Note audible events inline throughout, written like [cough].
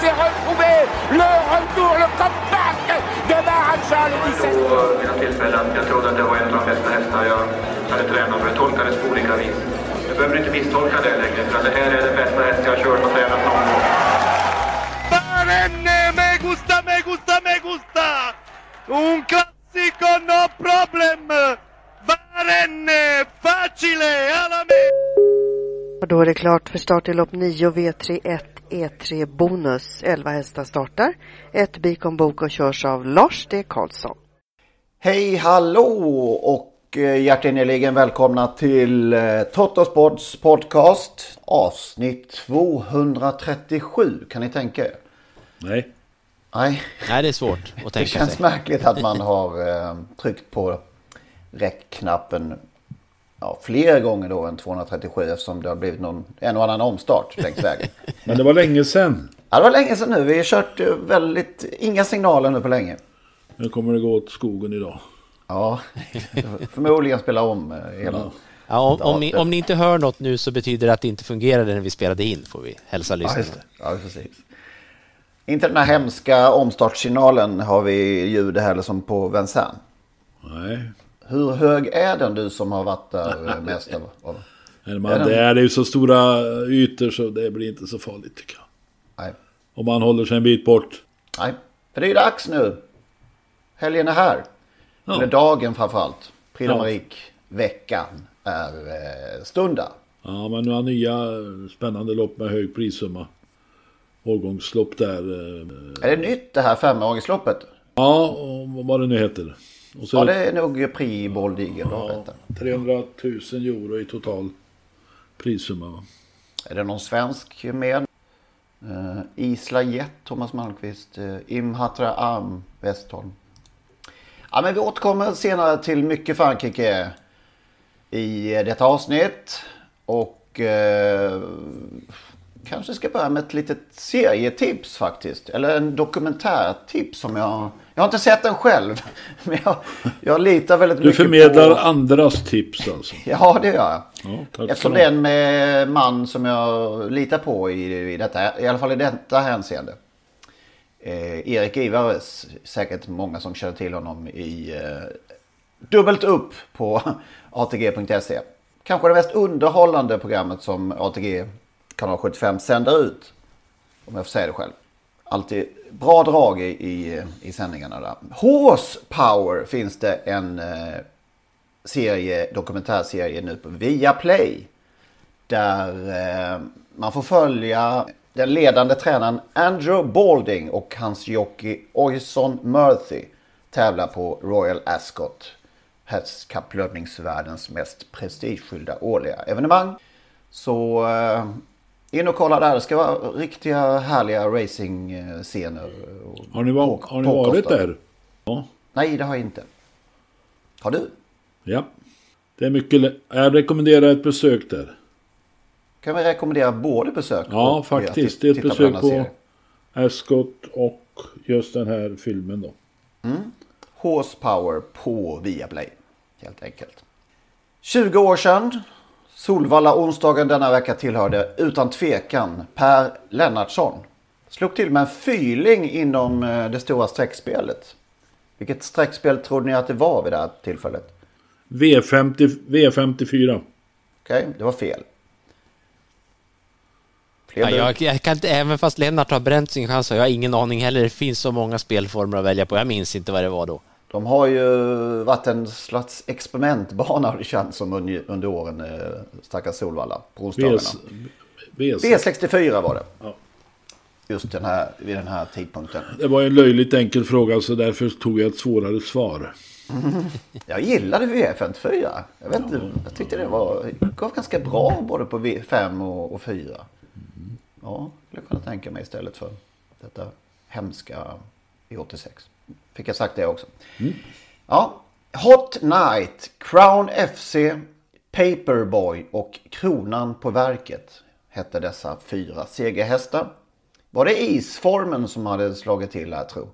S'est retrouvé Le retour, le comeback de Maharaja le 17 vid något tillfälle att jag trodde att det var en av de bästa hästar jag hade tränat för. Det tolkades på olika vis. Du behöver inte misstolka det längre, för att det här är den bästa häst jag har kört och tränat någon gång. Barenne, me gusta, me gusta, me gusta! Un classico, no problem! Barenne, facile, alla me! Och då är det klart för start i lopp 9 V31 E3 Bonus. 11 hästar startar. Ett Bikon Bok och körs av Lars D. Karlsson. Hej hallå och eh, hjärtinnerligen välkomna till eh, Trottosports podcast avsnitt 237. Kan ni tänka er? Nej. Nej. Nej, det är svårt att [laughs] tänka sig. Det känns märkligt att man har eh, tryckt på räckknappen ja, fler gånger då än 237 eftersom det har blivit någon, en och annan omstart längs vägen. [laughs] Men det var länge sedan. Ja, det var länge sedan nu. Vi har kört eh, väldigt, inga signaler nu på länge. Nu kommer det gå åt skogen idag. Ja, [laughs] förmodligen spela om eh, hela. Ja. Ja, om, om, ni, om ni inte hör något nu så betyder det att det inte fungerade när vi spelade in, får vi hälsa Ja, lyssnarna. det. ja, precis. Inte den här hemska omstartssignalen har vi ljud heller som på Vincennes. Nej. Hur hög är den du som har varit där eh, [laughs] mest? Av, av? Men man, Är den- det är ju så stora ytor så det blir inte så farligt tycker jag. Nej. Om man håller sig en bit bort. Nej, för det är ju dags nu. Helgen är här. Ja. Eller dagen framförallt. Prix Ja. Marik-veckan är eh, stunda. Ja, men nu har nya eh, spännande lopp med hög prissumma. Årgångslopp där. eh, Är det nytt det här femåringsloppet? Ja, och vad det nu heter. Så Ja, det är nog Prix Boldigen. ja, 300 000 euro i total prissumma. Är det någon svensk med? Uh, Isla Jet, Thomas Malmqvist. Uh, Imhatra Arm, Westholm. Ja, men vi återkommer senare till mycket Frankrike i eh, detta avsnitt. Och eh, kanske ska börja med ett litet serietips faktiskt. Eller en dokumentärtips som jag... Jag har inte sett den själv. [laughs] Men jag, jag litar väldigt Du mycket förmedlar på... andras tips alltså. [laughs] Ja, det gör jag. Ja, Eftersom det är du en med man som jag litar på i, i, detta, i alla fall i detta hänseende. Eh, Erik Ivares, säkert många som känner till honom i eh, Dubbelt upp på [laughs] ATG.se. Kanske det mest underhållande programmet som ATG kanal 75 sänder ut. Om jag får säga det själv. Alltid bra drag i, i, i sändningarna där. Horsepower finns det en eh, serie, dokumentärserie nu på Viaplay. Där eh, man får följa den ledande tränaren Andrew Balding och hans jockey Oyson Murphy tävlar på Royal Ascot. Hästkapplöpningsvärldens mest prestigefyllda årliga evenemang. Så eh, in och kolla där. Det ska vara riktiga härliga racingscener. Har ni, var, på- har ni varit där? Ja. Nej, det har jag inte. Har du? Ja. Det är mycket Jag rekommenderar ett besök där. Kan vi rekommendera både besök Ja, faktiskt. Det är ett på besök på serie? Ascot och just den här filmen då. Mm. Horsepower på Viaplay. Helt enkelt. 20 år sedan. Solvalla onsdagen denna vecka tillhörde utan tvekan Per Lennartsson. Slog till med en fyling inom eh, det stora streckspelet. Vilket streckspel trodde ni att det var vid det här tillfället? V50, V54. Okej, det var fel. Ja, jag, jag kan inte, även fast Lennart har bränt sin chans har jag ingen aning heller. Det finns så många spelformer att välja på. Jag minns inte vad det var då. De har ju varit en slags experimentbana har det känts som under, åren, eh, stackars Solvalla, på onsdagarna. V- V64 var det. Ja. Just den här, vid den här tidpunkten. Det var en löjligt enkel fråga så därför tog jag ett svårare svar. [laughs] Jag gillade V54. Jag, vet inte, jag tyckte det var, gav ganska bra både på V5 och, och 4. Ja, skulle jag kunna tänka mig istället för detta hemska V86. Fick jag sagt det också. Ja, Hot Night, Crown FC, Paperboy och Kronan på verket hette dessa fyra segerhästar. Var det isformen som hade slagit till här tror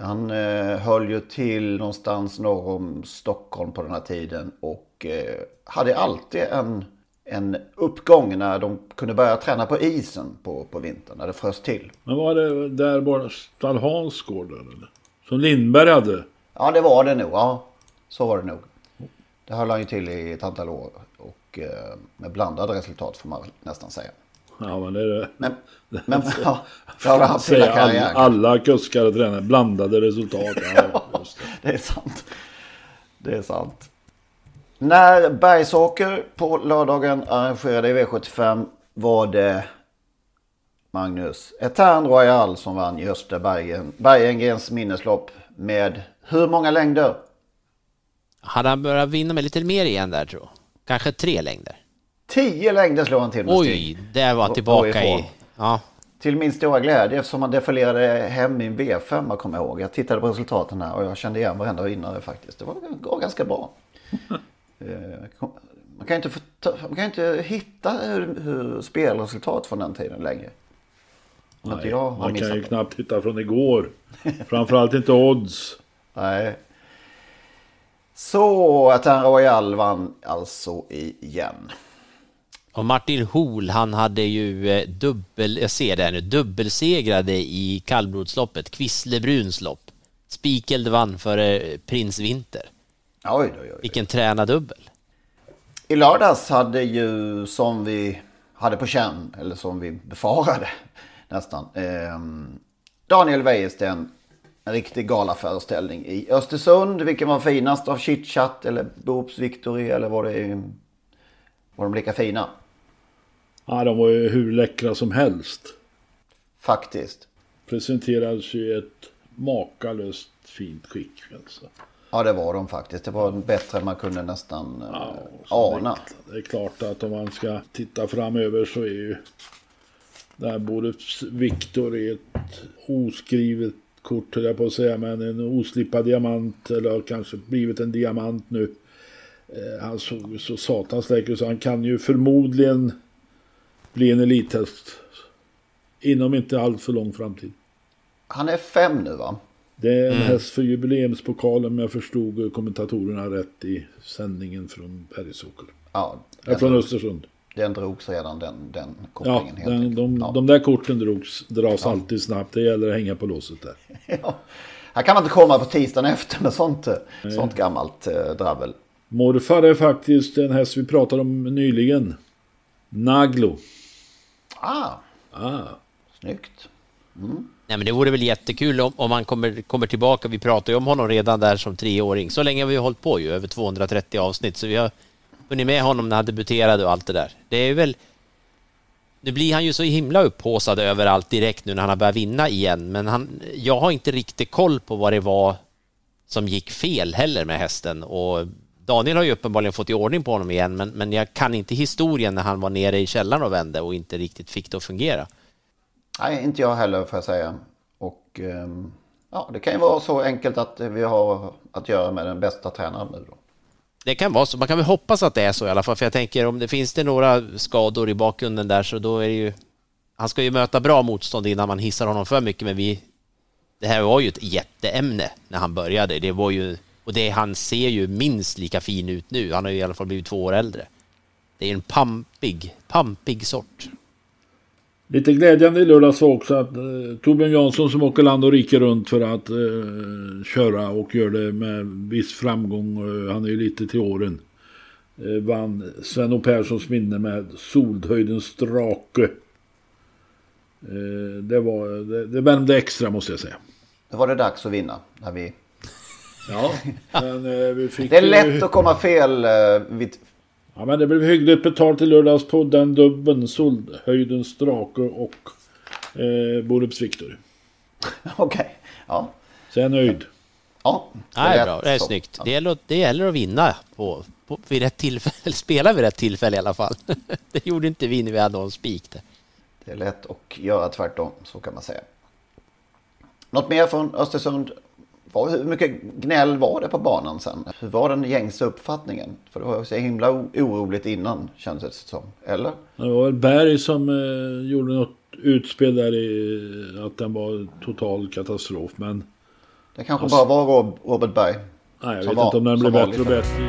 Han eh, höll ju till någonstans norr om Stockholm på den här tiden och eh, hade alltid en, en uppgång när de kunde börja träna på isen på, på vintern, när det frös till. Men var det där bara Stall Hansgård eller? Som Lindberg hade? Ja, det var det nog. Ja, så var det nog. Det höll han ju till i ett antal år och eh, med blandade resultat får man nästan säga. Ja, men det är det. Men, men [laughs] ja, det har haft hela alla, alla kuskar och tränare, blandade resultat. Ja, det. [laughs] Det är sant. Det är sant. När Bergsåker på lördagen arrangerade i V75 var det Magnus Etern Royal som vann Gösta Bergen, Bergengrens minneslopp med hur många längder? Hade han börjat vinna med lite mer igen där tror jag. Kanske tre längder. Tio längder slog han till med Oj, där var tillbaka i... Ja, Till min stora glädje eftersom han defilerade hem i en V5 jag kommer ihåg. Jag tittade på resultaten här och jag kände igen varenda vinnare faktiskt. Det var, var ganska bra. [laughs] Eh, man kan inte, man kan inte hitta hur, hur spelresultat från den tiden längre. Nej, jag man kan ju det. knappt titta från igår. [laughs] Framförallt inte odds. Nej. Så att han Royal vann alltså igen. och Martin Hol, han hade ju eh, dubbel, jag ser det här nu, dubbelsegrade i kallblodsloppet, Kvisslebruns lopp. Spikeld vann före eh, Prins Winter. Oj, oj, oj. Vilken tränardubbel. I lördags hade ju som vi hade på känn, eller som vi befarade nästan. ehm, Daniel Wäjersten, en riktig galaföreställning i Östersund. Vilken var finast av Chitchat eller Boops Victory eller var det var de lika fina? Ja, de var ju hur läckra som helst. Faktiskt. Presenterades ju ett makalöst fint skick. Alltså. Ja det var de faktiskt. Det var bättre än man kunde nästan eh, Så ana. Det, det är klart att om man ska titta framöver så är ju där både Viktor är ett oskrivet kort höll jag på att säga, men en oslipad diamant eller har kanske blivit en diamant nu. Eh, Han såg ju så satans läcker så han kan ju förmodligen bli en elithäst inom inte allt för lång framtid. Han är fem nu va? Det är en Mm. häst för jubileumspokalen om jag förstod kommentatorerna rätt i sändningen från Bergsåker. Ja, Ja, från Östersund. Den drogs redan den, den Ja, kopplingen. helt den, de, de där korten drogs, dras alltid snabbt. Det gäller att hänga på låset där. [laughs] Här kan man inte komma på tisdagen efter med sånt, eh, sånt gammalt eh, dravel. Morfar är faktiskt en häst vi pratade om nyligen. Naglo. Ah, Ah. snyggt. Nej men det vore väl jättekul om, om han kommer, kommer tillbaka. Vi pratade ju om honom redan där som treåring. Så länge har vi hållit på ju, över 230 avsnitt. Så vi har hunnit med honom när han debuterade och allt det där. Det är väl... Nu blir han ju så himla upphåsad överallt direkt nu när han har börjat vinna igen. Men han, jag har inte riktigt koll på vad det var som gick fel heller med hästen. Och Daniel har ju uppenbarligen fått i ordning på honom igen. Men, men jag kan inte historien när han var nere i källaren och vände och inte riktigt fick det att fungera. Nej, inte jag heller får jag säga. Och ehm, ja, det kan ju vara så enkelt att vi har att göra med den bästa tränaren nu då. Det kan vara så. Man kan väl hoppas att det är så i alla fall. För jag tänker om det finns det några skador i bakgrunden där så då är det ju... Han ska ju möta bra motstånd innan man hissar honom för mycket men vi... Det här var ju ett jätteämne när han började. Det var ju... Och det, han ser ju minst lika fin ut nu. Han har ju i alla fall blivit två år äldre. Det är en pampig, pampig sort. Lite glädjande i lördags var också att eh, Torbjörn Jansson som åker land och rike runt för att eh, köra och gör det med viss framgång. Eh, han är ju lite till åren. Eh, vann Sven O Perssons minne med Soldhöjdens drake. Eh, det, var, det, det värmde extra måste jag säga. Då var det dags att vinna. När vi... Ja, men eh. [laughs] Det är lätt att komma fel. eh, vid... Ja, men det blev hyggligt betalt i lördags på den dubben. Solhöjdens drake och eh, Borups Victor. [laughs] Okej, ja. Så jag är nöjd. Ja, det är bra. Det är snyggt. Det gäller, det gäller att vinna på, på, vid rätt tillfälle, [laughs] spela vid rätt tillfälle i alla fall. [laughs] det gjorde inte vi när vi hade någon spik. Det är lätt att göra tvärtom, så kan man säga. Något mer från Östersund? Hur mycket gnäll var det på banan sen? Hur var den gängse uppfattningen? För det var så himla oroligt innan, kändes det som. Eller? Det var väl Berg som eh, gjorde något utspel där i att den var total katastrof. Men Det kanske Alltså- bara var Rob, Robert Berg. nej, jag vet var- inte om den blev bättre och bättre.